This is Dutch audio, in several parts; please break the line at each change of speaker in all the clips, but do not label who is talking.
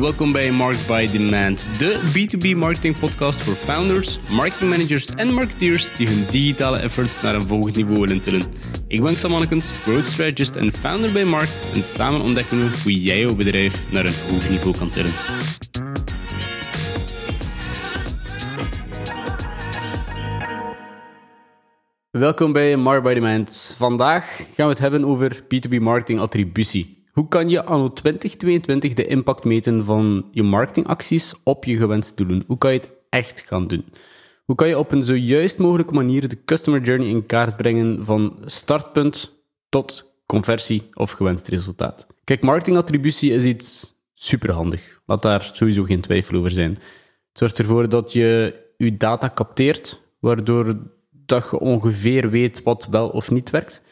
Welkom bij Market by Demand, de B2B marketing podcast voor founders, marketing managers en marketeers die hun digitale efforts naar een volgend niveau willen tillen. Ik ben Sam growth strategist en founder bij Markt en samen ontdekken we hoe jij jouw bedrijf naar een hoog niveau kan tillen. Welkom bij Market by Demand. Vandaag gaan we het hebben over B2B marketing attributie. Hoe kan je anno 2022 de impact meten van je marketingacties op je gewenste doelen? Hoe kan je het echt gaan doen? Hoe kan je op een zo juist mogelijke manier de customer journey in kaart brengen van startpunt tot conversie of gewenst resultaat? Kijk, marketingattributie is iets superhandig. Laat daar sowieso geen twijfel over zijn. Het zorgt ervoor dat je je data capteert, waardoor dat je ongeveer weet wat wel of niet werkt.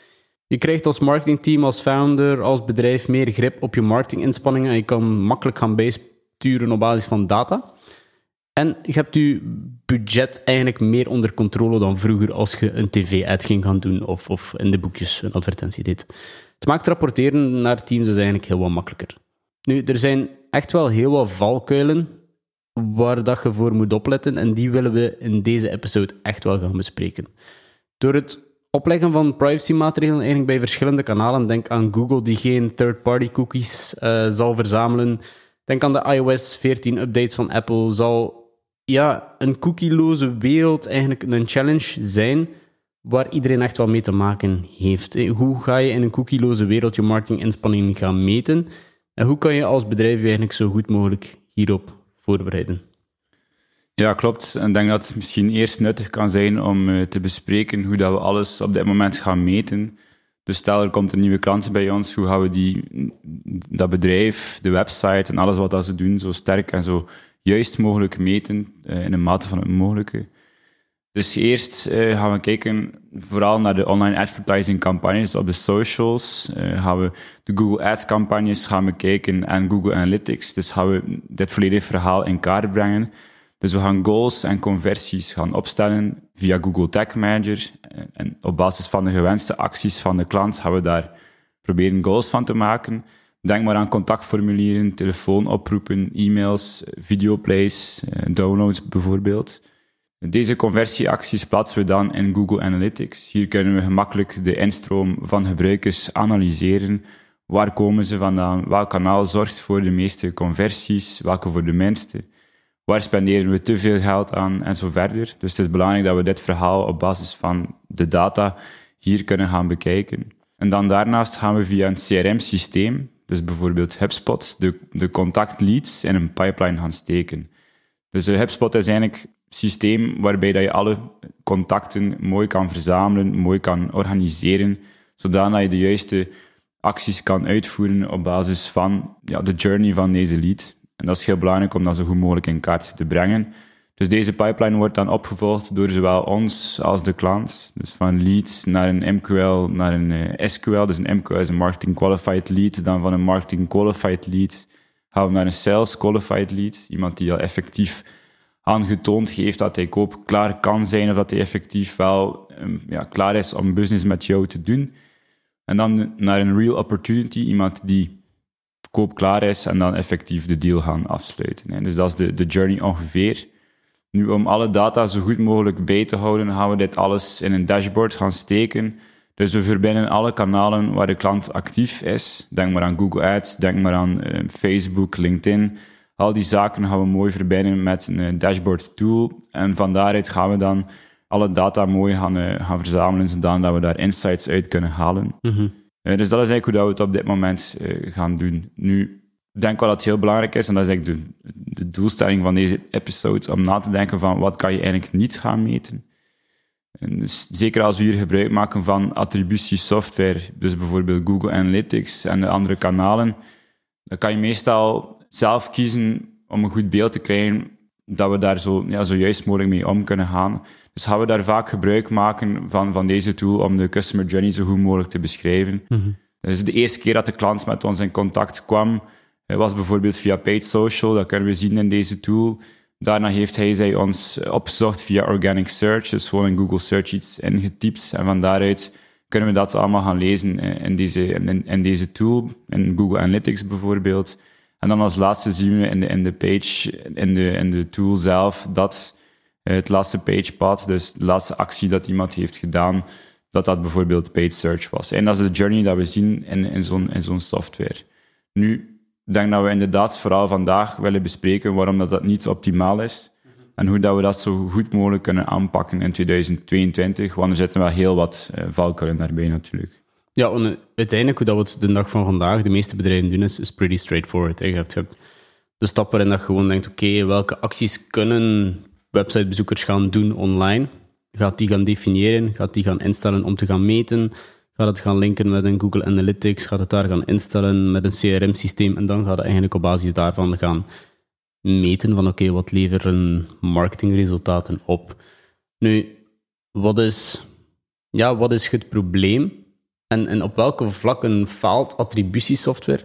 Je krijgt als marketingteam, als founder, als bedrijf meer grip op je marketinginspanningen en je kan makkelijk gaan bijsturen op basis van data. En je hebt je budget eigenlijk meer onder controle dan vroeger als je een tv-ad ging gaan doen of, of in de boekjes een advertentie deed. Het maakt rapporteren naar teams dus eigenlijk heel wat makkelijker. Nu, er zijn echt wel heel wat valkuilen waar dat je voor moet opletten en die willen we in deze episode echt wel gaan bespreken. Door het opleggen van privacy-maatregelen eigenlijk bij verschillende kanalen. Denk aan Google die geen third-party cookies uh, zal verzamelen. Denk aan de iOS 14 updates van Apple. Zal ja, een cookieloze wereld eigenlijk een challenge zijn waar iedereen echt wel mee te maken heeft. Eh, hoe ga je in een cookieloze wereld je marketinginspanningen gaan meten? En hoe kan je als bedrijf je eigenlijk zo goed mogelijk hierop voorbereiden?
Ja, klopt. En ik denk dat het misschien eerst nuttig kan zijn om uh, te bespreken hoe dat we alles op dit moment gaan meten. Dus stel, er komt een nieuwe klant bij ons, hoe gaan we die, dat bedrijf, de website en alles wat dat ze doen zo sterk en zo juist mogelijk meten, uh, in een mate van het mogelijke. Dus eerst uh, gaan we kijken vooral naar de online advertising campagnes op de socials. gaan we de Google Ads campagnes gaan we kijken en Google Analytics. Dus gaan we dit volledige verhaal in kaart brengen. Dus we gaan goals en conversies gaan opstellen via Google Tag Manager. En op basis van de gewenste acties van de klant gaan we daar proberen goals van te maken. Denk maar aan contactformulieren, telefoonoproepen, e-mails, videoplays, eh, downloads bijvoorbeeld. Deze conversieacties plaatsen we dan in Google Analytics. Hier kunnen we gemakkelijk de instroom van gebruikers analyseren. Waar komen ze vandaan? Welk kanaal zorgt voor de meeste conversies? Welke voor de minste? Waar spenderen we te veel geld aan en zo verder. Dus het is belangrijk dat we dit verhaal op basis van de data hier kunnen gaan bekijken. En dan daarnaast gaan we via een CRM-systeem, dus bijvoorbeeld HubSpot, de, de contactleads in een pipeline gaan steken. Dus HubSpot is eigenlijk een systeem waarbij dat je alle contacten mooi kan verzamelen, mooi kan organiseren, zodat je de juiste acties kan uitvoeren op basis van ja, de journey van deze lead. En dat is heel belangrijk om dat zo goed mogelijk in kaart te brengen. Dus deze pipeline wordt dan opgevolgd door zowel ons als de klant. Dus van lead naar een MQL naar een eh, SQL. Dus een MQL is een marketing qualified lead. Dan van een marketing qualified lead gaan we naar een sales qualified lead. Iemand die al effectief aangetoond heeft dat hij koop klaar kan zijn of dat hij effectief wel um, ja, klaar is om business met jou te doen. En dan naar een real opportunity. Iemand die koop klaar is en dan effectief de deal gaan afsluiten. Dus dat is de, de journey ongeveer. Nu, om alle data zo goed mogelijk bij te houden, gaan we dit alles in een dashboard gaan steken. Dus we verbinden alle kanalen waar de klant actief is. Denk maar aan Google Ads, denk maar aan uh, Facebook, LinkedIn. Al die zaken gaan we mooi verbinden met een uh, dashboard tool. En van daaruit gaan we dan alle data mooi gaan, uh, gaan verzamelen, zodat we daar insights uit kunnen halen. Eh, dus dat is eigenlijk hoe dat we het op dit moment uh, gaan doen. Nu, ik denk wel dat het heel belangrijk is, en dat is eigenlijk de, de, doelstelling van deze episode, om na te denken van wat kan je eigenlijk niet gaan meten. En dus zeker als we hier gebruik maken van attributiesoftware, dus bijvoorbeeld Google Analytics en de andere kanalen, dan kan je meestal zelf kiezen om een goed beeld te krijgen dat we daar zo, ja, zo juist mogelijk mee om kunnen gaan. Dus gaan we daar vaak gebruik maken van, van deze tool om de customer journey zo goed mogelijk te beschrijven. Mm Dus de eerste keer dat de klant met ons in contact kwam, eh, was bijvoorbeeld via paid social. Dat kunnen we zien in deze tool. Daarna heeft hij zij ons opgezocht via organic search, dus gewoon in Google Search iets ingetypt. En van daaruit kunnen we dat allemaal gaan lezen in deze, in, in deze tool, in Google Analytics bijvoorbeeld. En dan als laatste zien we in de, page, in de, in de tool zelf, dat het laatste page path, dus de laatste actie dat iemand heeft gedaan, dat dat bijvoorbeeld paid search was. En dat is de journey dat we zien in, in zo'n zo'n software. Nu, ik denk dat we inderdaad vooral vandaag willen bespreken waarom dat, dat niet optimaal is en hoe dat we dat zo goed mogelijk kunnen aanpakken in 2022, want er zitten wel heel wat uh, valkuilen daarbij natuurlijk.
Ja, en uiteindelijk hoe dat we het de dag van vandaag, de meeste bedrijven doen, is, is pretty straightforward. Je hebt, de stap waarin dat je gewoon denkt, oké, welke acties kunnen websitebezoekers gaan doen online? Gaat die gaan definiëren? Gaat die gaan instellen om te gaan meten? Gaat het gaan linken met een Google Analytics? Gaat het daar gaan instellen met een CRM-systeem? En dan gaat het eigenlijk op basis daarvan gaan meten van oké, wat leveren marketingresultaten op? Nu, wat is, ja, wat is het probleem? En, en op welke vlakken faalt attributiesoftware?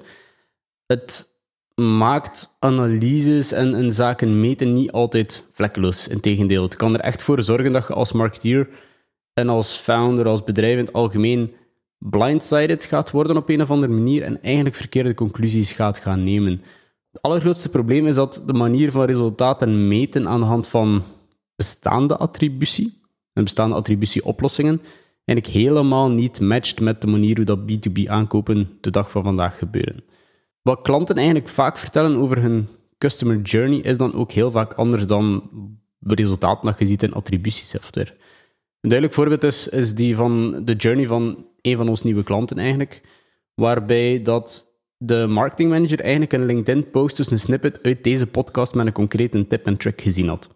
Het maakt analyses en, en zaken meten niet altijd vlekkeloos. Integendeel, het kan er echt voor zorgen dat je als marketeer en als founder, als bedrijf in het algemeen blindsided gaat worden op een of andere manier en eigenlijk verkeerde conclusies gaat gaan nemen. Het allergrootste probleem is dat de manier van resultaten meten aan de hand van bestaande attributie en bestaande attributieoplossingen eigenlijk helemaal niet matcht met de manier hoe dat B2B aankopen de dag van vandaag gebeuren. Wat klanten eigenlijk vaak vertellen over hun customer journey is dan ook heel vaak anders dan de resultaten dat je ziet in attributiesoftware. Een duidelijk voorbeeld is, is die van de journey van een van onze nieuwe klanten eigenlijk, waarbij dat de marketingmanager eigenlijk een LinkedIn-post, dus een snippet uit deze podcast met een concrete tip en trick gezien had.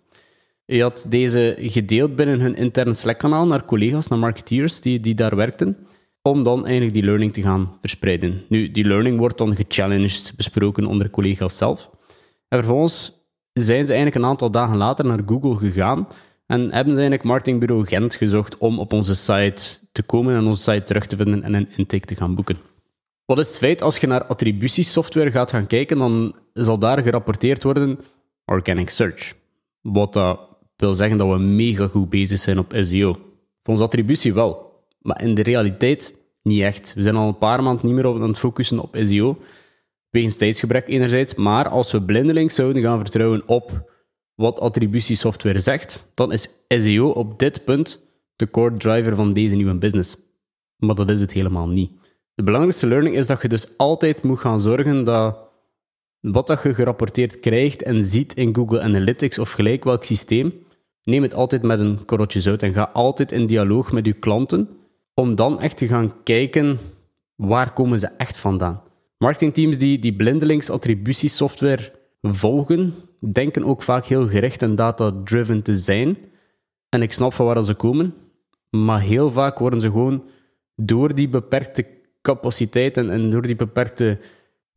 Hij had deze gedeeld binnen hun intern Slack-kanaal naar collega's, naar marketeers die, die daar werkten, om dan eigenlijk die learning te gaan verspreiden. Nu, die learning wordt dan gechallenged, besproken onder collega's zelf. En vervolgens zijn ze eigenlijk een aantal dagen later naar Google gegaan en hebben ze eigenlijk marketingbureau Gent gezocht om op onze site te komen en onze site terug te vinden en een intake te gaan boeken. Wat is het feit? Als je naar attributiesoftware gaat gaan kijken, dan zal daar gerapporteerd worden organic search. Wat dat wil zeggen dat we mega goed bezig zijn op SEO. Voor onze attributie wel, maar in de realiteit niet echt. We zijn al een paar maanden niet meer op aan het focussen op SEO, wegens tijdsgebrek enerzijds, maar als we blindelings zouden gaan vertrouwen op wat attributiesoftware zegt, dan is SEO op dit punt de core driver van deze nieuwe business. Maar dat is het helemaal niet. De belangrijkste learning is dat je dus altijd moet gaan zorgen dat wat dat je gerapporteerd krijgt en ziet in Google Analytics of gelijk welk systeem, neem het altijd met een korreltje zout en ga altijd in dialoog met je klanten om dan echt te gaan kijken waar komen ze echt vandaan. Marketingteams die, die blindelings attributiesoftware volgen, denken ook vaak heel gericht en data-driven te zijn. En ik snap van waar ze komen, maar heel vaak worden ze gewoon door die beperkte capaciteit en, en door die beperkte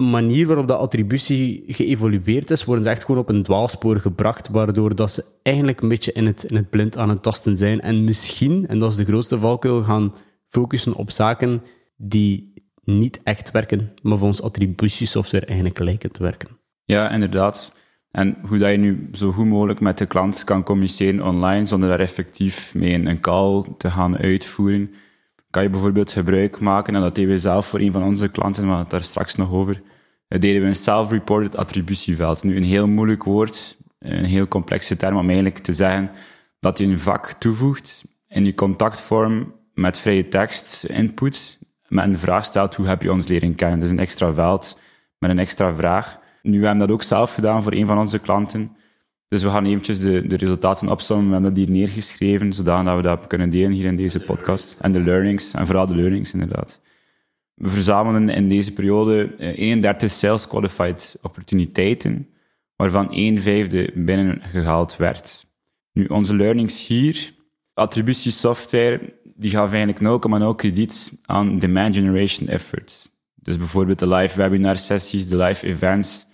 manier waarop de attributie geëvolueerd is, worden ze echt gewoon op een dwaalspoor gebracht, waardoor dat ze eigenlijk een beetje in het, in het blind aan het tasten zijn. En misschien, en dat is de grootste valkuil, gaan focussen op zaken die niet echt werken, maar voor ons attributiesoftware eigenlijk lijken te werken.
Ja, inderdaad. En hoe dat je nu zo goed mogelijk met de klant kan communiceren online, zonder daar effectief mee een call te gaan uitvoeren, kan je bijvoorbeeld gebruik maken, en dat deden we zelf voor een van onze klanten, maar daar straks nog over, deden we een self-reported attributieveld. Nu, een heel moeilijk woord, een heel complexe term om eigenlijk te zeggen dat je een vak toevoegt in je contactvorm met vrije tekst input, met een vraag stelt, hoe heb je ons leren kennen? Dus een extra veld met een extra vraag. Nu, we hebben dat ook zelf gedaan voor een van onze klanten. Dus we gaan eventjes de, de resultaten opzommen. We hebben dat hier neergeschreven, zodat we dat kunnen delen hier in deze podcast. En de learnings, en vooral de learnings inderdaad. We verzamelen in deze periode 31 eh, sales qualified opportuniteiten, waarvan 1 vijfde binnengehaald werd. Nu, onze learnings hier, attributiesoftware, die gaf eigenlijk 0,0 krediet aan demand generation efforts. Dus bijvoorbeeld de live webinar sessies, de live events,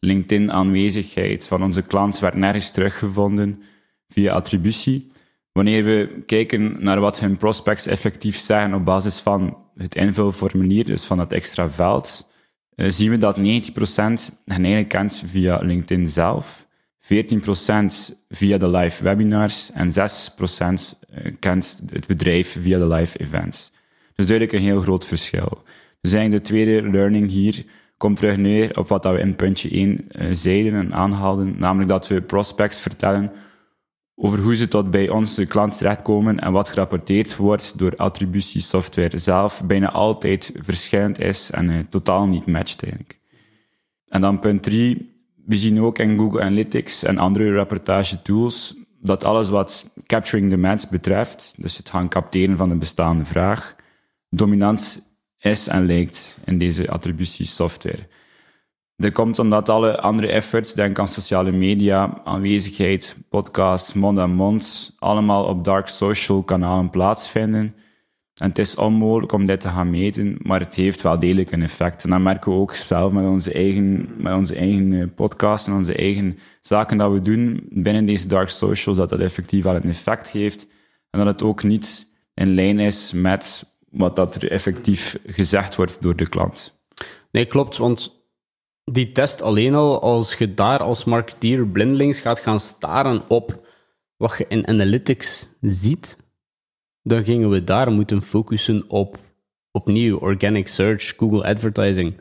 LinkedIn-aanwezigheid van onze klant werd nergens teruggevonden via attributie. Wanneer we kijken naar wat hun prospects effectief zeggen op basis van het invulformulier, dus van het extra veld, eh, zien we dat 90% hen eigenlijk kent via LinkedIn zelf, 14% via de live webinars en 6% eh, kent het bedrijf via de live events. Dus duidelijk een heel groot verschil. Dus eigenlijk de tweede learning hier, komt terug neer op wat we in puntje 1 uh, zeiden en aanhaalden, namelijk dat we prospects vertellen over hoe ze tot bij onze klant terechtkomen en wat gerapporteerd wordt door attributiesoftware zelf bijna altijd verschillend is en uh, totaal niet matcht eigenlijk. En dan punt 3, we zien ook in Google Analytics en andere rapportage tools dat alles wat capturing demands betreft, dus het gaan capteren van een bestaande vraag, dominant is en lijkt in deze attributiesoftware. Dat komt omdat alle andere efforts, denk aan sociale media, aanwezigheid, podcasts, mond aan mond, allemaal op dark social kanalen plaatsvinden. En het is onmogelijk om dit te gaan meten, maar het heeft wel degelijk een effect. En dat merken we ook zelf met onze eigen, met onze eigen eh, podcast en onze eigen zaken dat we doen binnen deze dark socials, dat dat effectief wel een effect heeft. En dat het ook niet in lijn is met wat dat er effectief gezegd wordt door de klant.
Nee, klopt, want die test alleen al, als je daar als marketeer blindelings gaat gaan staren op wat je in analytics ziet, dan gingen we daar moeten focussen op opnieuw organic search, Google advertising.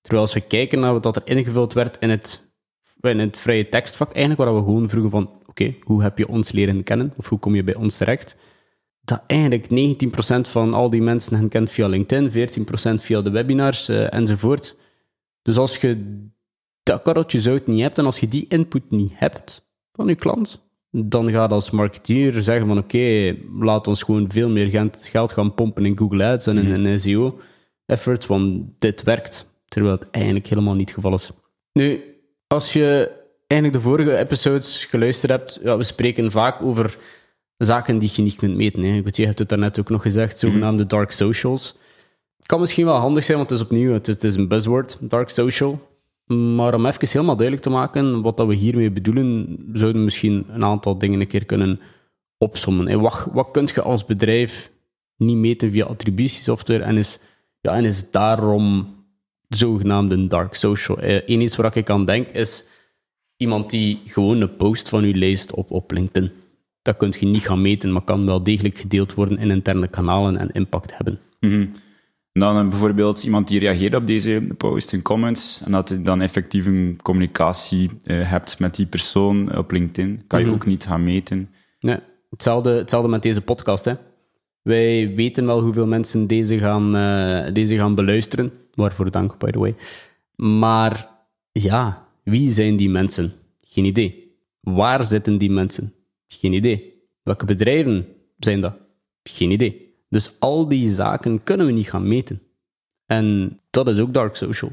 Terwijl als we kijken naar wat er ingevuld werd in het, in het vrije tekstvak, eigenlijk waar we gewoon vroegen van, oké, hoe heb je ons leren kennen? Of hoe kom je bij ons terecht? Dat eigenlijk 19% van al die mensen hen kent via LinkedIn, 14% via de webinars uh, enzovoort. Dus als je dat karotje zout niet hebt en als je die input niet hebt van je klant, dan gaat als marketeer zeggen van oké, laat ons gewoon veel meer geld gaan pompen in Google Ads en in, een SEO effort, want dit werkt. Terwijl het eigenlijk helemaal niet het geval is. Nu, als je eigenlijk de vorige episodes geluisterd hebt, ja, we spreken vaak over zaken die je niet kunt meten. Hè. Je hebt het daarnet ook nog gezegd, zogenaamde dark socials. Kan misschien wel handig zijn, want het is opnieuw, het is, het is een buzzword, dark social. Maar om even helemaal duidelijk te maken wat dat we hiermee bedoelen, zouden we misschien een aantal dingen een keer kunnen opsommen. En wat, wat kun je als bedrijf niet meten via attributiesoftware en is, ja, en is daarom zogenaamde dark social? Eén eh, iets waar ik aan denk is iemand die gewoon een post van u leest op, op LinkedIn. Dat kun je niet gaan meten, maar kan wel degelijk gedeeld worden in interne kanalen en impact hebben.
Mm dan bijvoorbeeld iemand die reageert op deze post in comments en dat je dan effectief een communicatie uh, hebt met die persoon op LinkedIn, kan je mhm. ook niet gaan meten.
Nee, hetzelfde, hetzelfde met deze podcast. Hè. Wij weten wel hoeveel mensen deze gaan, uh, deze gaan beluisteren, waarvoor dank, by the way. Maar ja, wie zijn die mensen? Geen idee. Waar zitten die mensen? Geen idee. Welke bedrijven zijn dat? Geen idee. Dus al die zaken kunnen we niet gaan meten. En dat is ook dark social.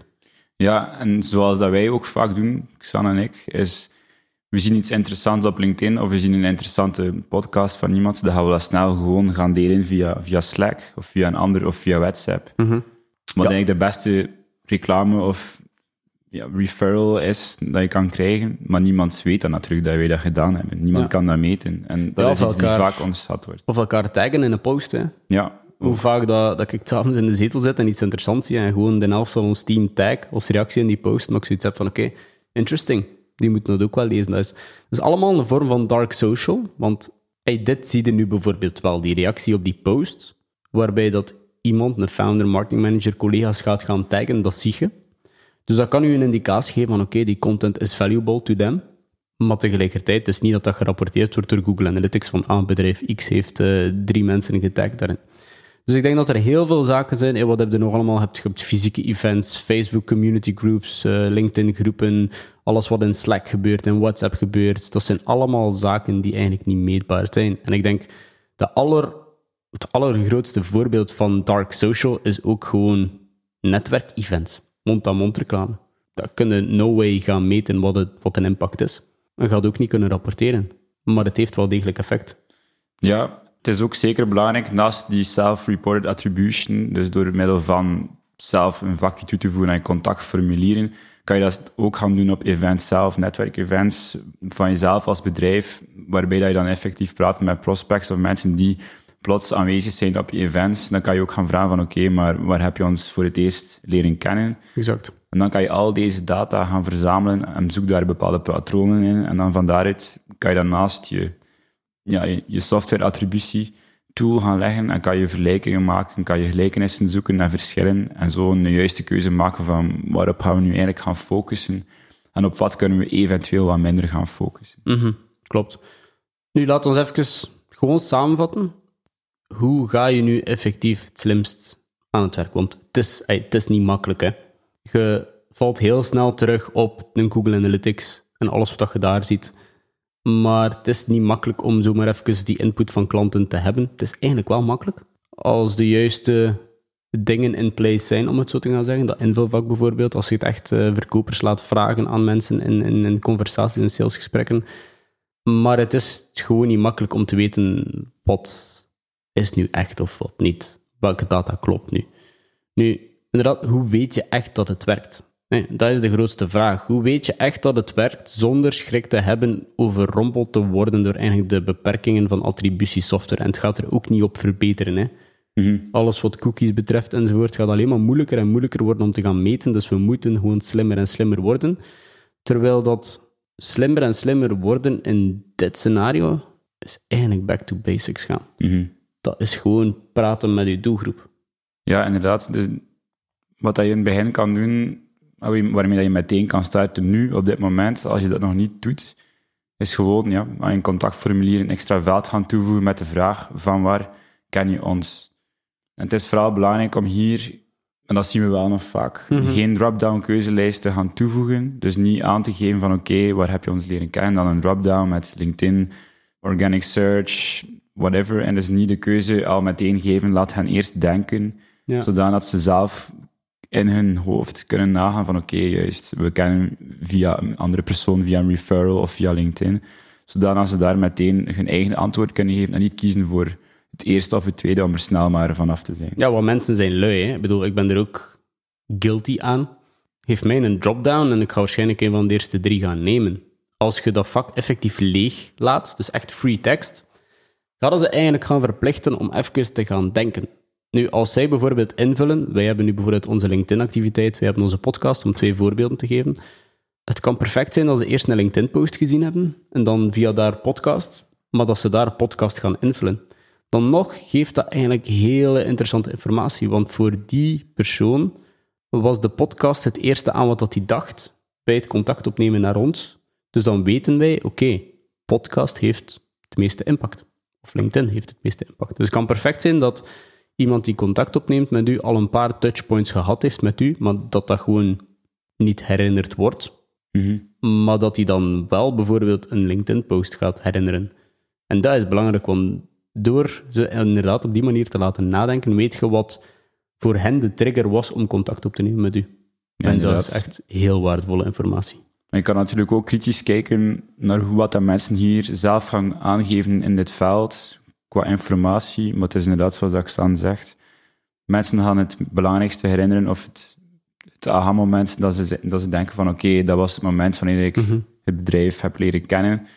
Ja, en zoals dat wij ook vaak doen, Xan en ik, is we zien iets interessants op LinkedIn of we zien een interessante podcast van iemand, dan gaan we dat snel gewoon gaan delen via, via Slack of via een ander of via WhatsApp. Mm -hmm. Wat eigenlijk de beste reclame of ja, referral is dat je kan krijgen, maar niemand weet dat natuurlijk dat wij dat gedaan hebben. Niemand kan dat meten. En dat is iets elkaar, die vaak onderschat wordt.
Of elkaar taggen in een post, hè.
Ja.
Hoe vaak dat, dat ik samen in de zetel zit en iets interessants zie en gewoon de helft van ons team tag als reactie in die post, maar ik zoiets heb van, oké, interesting. Die moeten dat ook wel lezen. Dat is, dat is allemaal een vorm van dark social, want hey, dit zie je nu bijvoorbeeld wel, die reactie op die post, waarbij dat iemand, een founder, marketing manager, collega's gaat gaan taggen, dat zie je. Dus dat kan u een indicatie geven van oké, die content is valuable to them. Maar tegelijkertijd is niet dat dat gerapporteerd wordt door Google Analytics van ah, bedrijf X heeft uh, drie mensen getagd daarin. Dus ik denk dat er heel veel zaken zijn. En wat heb je nog allemaal? Je hebt fysieke events, Facebook community groups, uh, LinkedIn groepen, alles wat in Slack gebeurt, in WhatsApp gebeurt. Dat zijn allemaal zaken die eigenlijk niet meetbaar zijn. En ik denk de aller, het allergrootste voorbeeld van dark social is ook gewoon netwerkevents mond-aan-mond reclame. Dat kunnen no way gaan meten wat, het, wat een impact is. En gaat ook niet kunnen rapporteren. Maar het heeft wel degelijk effect.
Ja, het is ook zeker belangrijk, naast die self-reported attribution, dus door middel van zelf een vakje toe te voegen aan contactformulieren, kan je dat ook gaan doen op events zelf, netwerkevents van jezelf als bedrijf, waarbij dat je dan effectief praat met prospects of mensen die plots aanwezig zijn op je events, dan kan je ook gaan vragen van oké, maar waar heb je ons voor het eerst leren kennen?
Exact.
En dan kan je al deze data gaan verzamelen en zoek daar bepaalde patronen in. En dan van daaruit kan je dan naast je, ja, je software-attributie tool gaan leggen en kan je vergelijkingen maken, kan je gelijkenissen zoeken naar verschillen en zo een juiste keuze maken van waarop gaan we nu eigenlijk gaan focussen en op wat kunnen we eventueel wat minder gaan focussen.
Mhm, klopt. Nu, laten we even gewoon samenvatten. Hoe ga je nu effectief het slimst aan het werk? Want het is, het is niet makkelijk, hè. Je valt heel snel terug op een Google Analytics en alles wat je daar ziet. Maar het is niet makkelijk om zomaar even die input van klanten te hebben. Het is eigenlijk wel makkelijk. Als de juiste dingen in place zijn, om het zo te gaan zeggen. Dat invulvak bijvoorbeeld, als je het echt eh, verkopers laat vragen aan mensen in, in, in conversaties en salesgesprekken. Maar het is gewoon niet makkelijk om te weten wat is nu echt of wat niet. Welke data klopt nu. Nu, inderdaad, hoe weet je echt dat het werkt? Nee, dat is de grootste vraag. Hoe weet je echt dat het werkt zonder schrik te hebben overrompeld te worden door eigenlijk de beperkingen van attributiesoftware? En het gaat er ook niet op verbeteren. Hè?
Mhm.
Alles wat cookies betreft enzovoort gaat alleen maar moeilijker en moeilijker worden om te gaan meten. Dus we moeten gewoon slimmer en slimmer worden. Terwijl dat slimmer en slimmer worden in dit scenario is eigenlijk back to basics gaan.
Mhm.
Dat is gewoon praten met je doelgroep.
Ja, inderdaad. Dus wat dat je in het begin kan doen, waarmee dat je meteen kan starten nu, op dit moment, als je dat nog niet doet, is gewoon ja, aan je contactformulier een extra veld gaan toevoegen met de vraag van waar ken je ons? En het is vooral belangrijk om hier, en dat zien we wel nog vaak,
Mhm.
geen drop-down keuzelijst te gaan toevoegen. Dus niet aan te geven van oké, waar heb je ons leren kennen? Dan een drop-down met LinkedIn, organic search, whatever. En dus niet de keuze al meteen geven, laat hen eerst denken,
Ja.
zodat ze zelf in hun hoofd kunnen nagaan van oké, juist, we kennen via een andere persoon, via een referral of via LinkedIn, zodat ze daar meteen hun eigen antwoord kunnen geven en niet kiezen voor het eerste of het tweede om er snel maar vanaf te zijn.
Ja, want mensen zijn lui. Hè? Ik bedoel, ik ben er ook guilty aan. Geef mij een drop-down en ik ga waarschijnlijk een van de eerste drie gaan nemen. Als je dat vak effectief leeg laat, dus echt free text, gaan ze eigenlijk gaan verplichten om even te gaan denken. Nu, als zij bijvoorbeeld invullen, wij hebben nu bijvoorbeeld onze LinkedIn-activiteit, wij hebben onze podcast, om twee voorbeelden te geven. Het kan perfect zijn dat ze eerst een LinkedIn-post gezien hebben en dan via daar podcast, maar dat ze daar podcast gaan invullen. Dan nog geeft dat eigenlijk hele interessante informatie, want voor die persoon was de podcast het eerste aan wat hij dacht bij het contact opnemen naar ons. Dus dan weten wij, oké, podcast heeft het meeste impact. Of LinkedIn heeft het meeste impact. Dus het kan perfect zijn dat iemand die contact opneemt met u al een paar touchpoints gehad heeft met u, maar dat dat gewoon niet herinnerd wordt.
Mhm.
Maar dat hij dan wel bijvoorbeeld een LinkedIn-post gaat herinneren. En dat is belangrijk, want door ze inderdaad op die manier te laten nadenken, weet je wat voor hen de trigger was om contact op te nemen met u.
Ja,
en dat is echt heel waardevolle informatie.
Maar je kan natuurlijk ook kritisch kijken naar hoe wat de mensen hier zelf gaan aangeven in dit veld, qua informatie. Maar het is inderdaad zoals Axan zegt, mensen gaan het belangrijkste herinneren of het, het aha-moment dat ze, dat ze denken van oké, dat was het moment wanneer ik
Mhm.
het bedrijf heb leren kennen.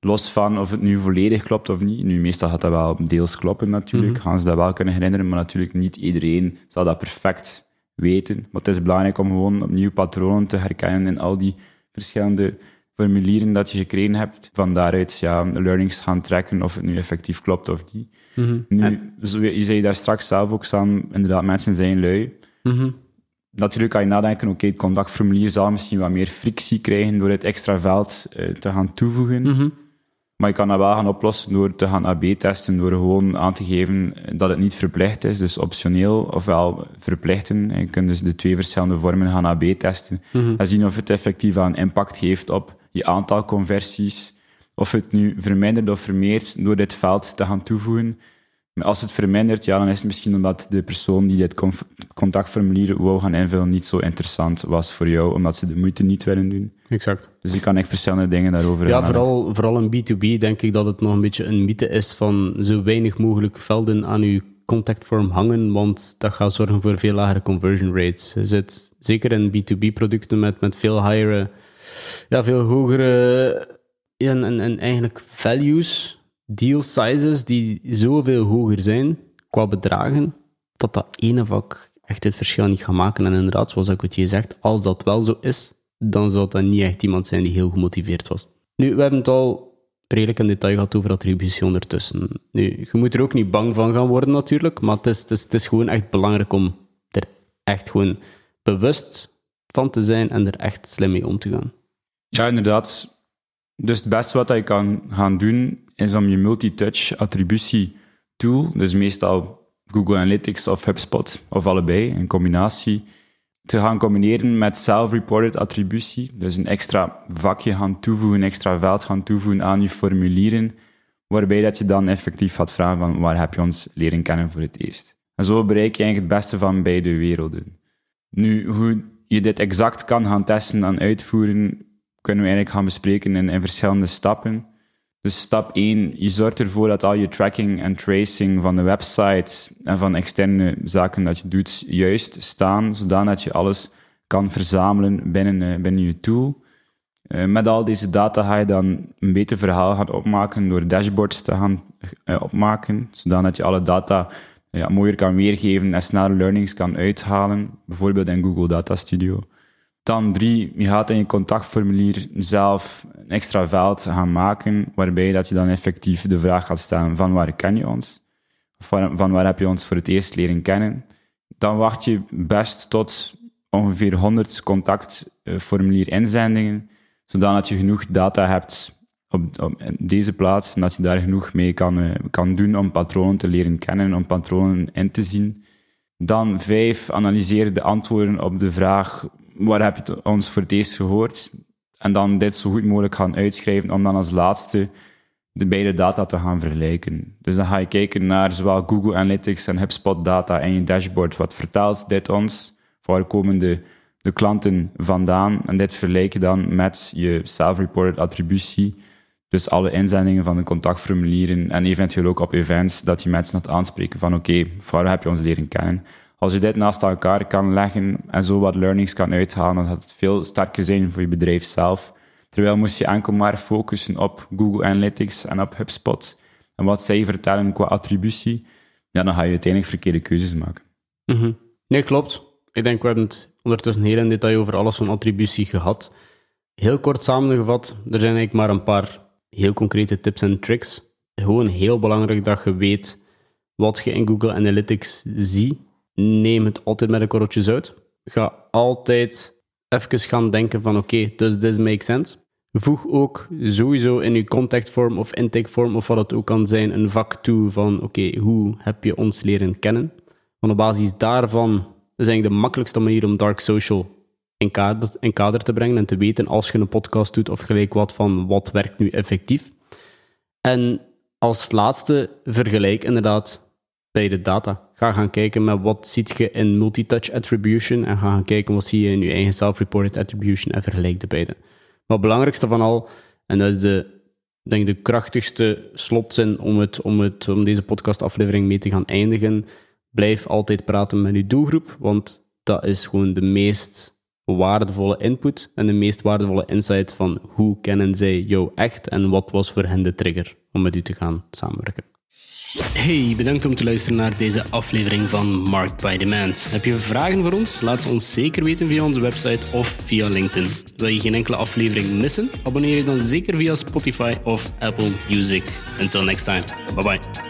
Los van of het nu volledig klopt of niet. Nu, meestal gaat dat wel deels kloppen natuurlijk.
Mhm.
Gaan ze dat wel kunnen herinneren, maar natuurlijk niet iedereen zal dat perfect weten. Maar het is belangrijk om gewoon opnieuw patronen te herkennen in al die verschillende formulieren dat je gekregen hebt. Van daaruit ja, learnings gaan trekken of het nu effectief klopt of niet.
Mhm.
Nu,
En-
je zei daar straks zelf ook aan, inderdaad, mensen zijn lui.
Mhm.
Natuurlijk kan je nadenken, oké, het contactformulier zal misschien wat meer frictie krijgen door het extra veld eh, te gaan toevoegen.
Mhm.
Maar je kan dat wel gaan oplossen door te gaan AB-testen, door gewoon aan te geven dat het niet verplicht is, dus optioneel, ofwel verplichten. En je kunt dus de twee verschillende vormen gaan AB-testen
Mhm.
en zien of het effectief aan impact heeft op je aantal conversies, of het nu vermindert of vermeert door dit veld te gaan toevoegen. Maar als het vermindert, ja, dan is het misschien omdat de persoon die dit contactformulier wou gaan invullen niet zo interessant was voor jou, omdat ze de moeite niet willen doen.
Exact.
Dus je kan echt verschillende dingen daarover
Ja, vooral, vooral in B2B denk ik dat het nog een beetje een mythe is van zo weinig mogelijk velden aan uw contactform hangen, want dat gaat zorgen voor veel lagere conversion rates. Je zit zeker in B2B-producten met, met veel higher, ja, veel hogere en, en, en eigenlijk values, deal sizes die zoveel hoger zijn qua bedragen, dat dat ene vak echt het verschil niet gaat maken. En inderdaad, zoals ik het je zegt, als dat wel zo is, dan zou dat niet echt iemand zijn die heel gemotiveerd was. Nu, we hebben het al redelijk in detail gehad over attributie ondertussen. Nu, je moet er ook niet bang van gaan worden natuurlijk, maar het is, het is, het is gewoon echt belangrijk om er echt gewoon bewust van te zijn en er echt slim mee om te gaan.
Ja, inderdaad. Dus het beste wat je kan gaan doen, is om je multi-touch attributie tool, dus meestal Google Analytics of HubSpot, of allebei, in combinatie, te gaan combineren met self-reported attributie. Dus een extra vakje gaan toevoegen, een extra veld gaan toevoegen aan je formulieren, waarbij dat je dan effectief gaat vragen van waar heb je ons leren kennen voor het eerst. En zo bereik je eigenlijk het beste van beide werelden. Nu, hoe je dit exact kan gaan testen en uitvoeren, kunnen we eigenlijk gaan bespreken in, in verschillende stappen. Dus stap 1, je zorgt ervoor dat al je tracking en tracing van de website en van externe zaken dat je doet juist staan, zodat je alles kan verzamelen binnen, eh, binnen je tool. Uh, met al deze data ga je dan een beter verhaal gaan opmaken door dashboards te gaan uh, opmaken, zodat je alle data ja, mooier kan weergeven en snelle learnings kan uithalen, bijvoorbeeld in Google Data Studio. Dan drie, je gaat in je contactformulier zelf een extra veld gaan maken, waarbij dat je dan effectief de vraag gaat stellen van waar ken je ons? Of van waar heb je ons voor het eerst leren kennen? Dan wacht je best tot ongeveer 100 contactformulier inzendingen, zodat je genoeg data hebt op, deze plaats en dat je daar genoeg mee kan, uh, kan doen om patronen te leren kennen, om patronen in te zien. Dan vijf, analyseer de antwoorden op de vraag waar heb je ons voor het eerst gehoord? En dan dit zo goed mogelijk gaan uitschrijven om dan als laatste de beide data te gaan vergelijken. Dus dan ga je kijken naar zowel Google Analytics en HubSpot data en je dashboard. Wat vertelt dit ons? Waar komen de, de klanten vandaan? En dit vergelijk je dan met je self-reported attributie. Dus alle inzendingen van de contactformulieren en eventueel ook op events dat je mensen gaat aanspreken van oké, okay, waar heb je ons leren kennen? Als je dit naast elkaar kan leggen en zo wat learnings kan uithalen, dan gaat het veel sterker zijn voor je bedrijf zelf. Terwijl moest je enkel maar focussen op Google Analytics en op HubSpot en wat zij vertellen qua attributie, ja, dan ga je uiteindelijk verkeerde keuzes maken.
Mm Nee, klopt. Ik denk, we hebben het ondertussen heel in detail over alles van attributie gehad. Heel kort samengevat, er zijn eigenlijk maar een paar heel concrete tips en tricks. Gewoon heel belangrijk dat je weet wat je in Google Analytics ziet neem het altijd met een korreltje zout. Ga altijd even gaan denken van oké, does this make sense? Voeg ook sowieso in je contactform of intakeform of wat het ook kan zijn een vak toe van oké, hoe heb je ons leren kennen? Want op basis daarvan is eigenlijk de makkelijkste manier om dark social in kader, in kader te brengen en te weten als je een podcast doet of gelijk wat van wat werkt nu effectief. En als laatste vergelijk inderdaad bij de data. Ga gaan kijken met wat ziet je in multitouch attribution en ga gaan kijken wat zie je in je eigen self-reported attribution en vergelijk de beide. Maar het belangrijkste van al, en dat is de, denk de krachtigste slotzin om, het, om, het, om deze podcastaflevering mee te gaan eindigen, blijf altijd praten met je doelgroep, want dat is gewoon de meest waardevolle input en de meest waardevolle insight van hoe kennen zij jou echt en wat was voor hen de trigger om met u te gaan samenwerken. Hey, bedankt om te luisteren naar deze aflevering van Marked by Demand. Heb je vragen voor ons? Laat ze ons zeker weten via onze website of via LinkedIn. Wil je geen enkele aflevering missen? Abonneer je dan zeker via Spotify of Apple Music. Until next time. Bye bye.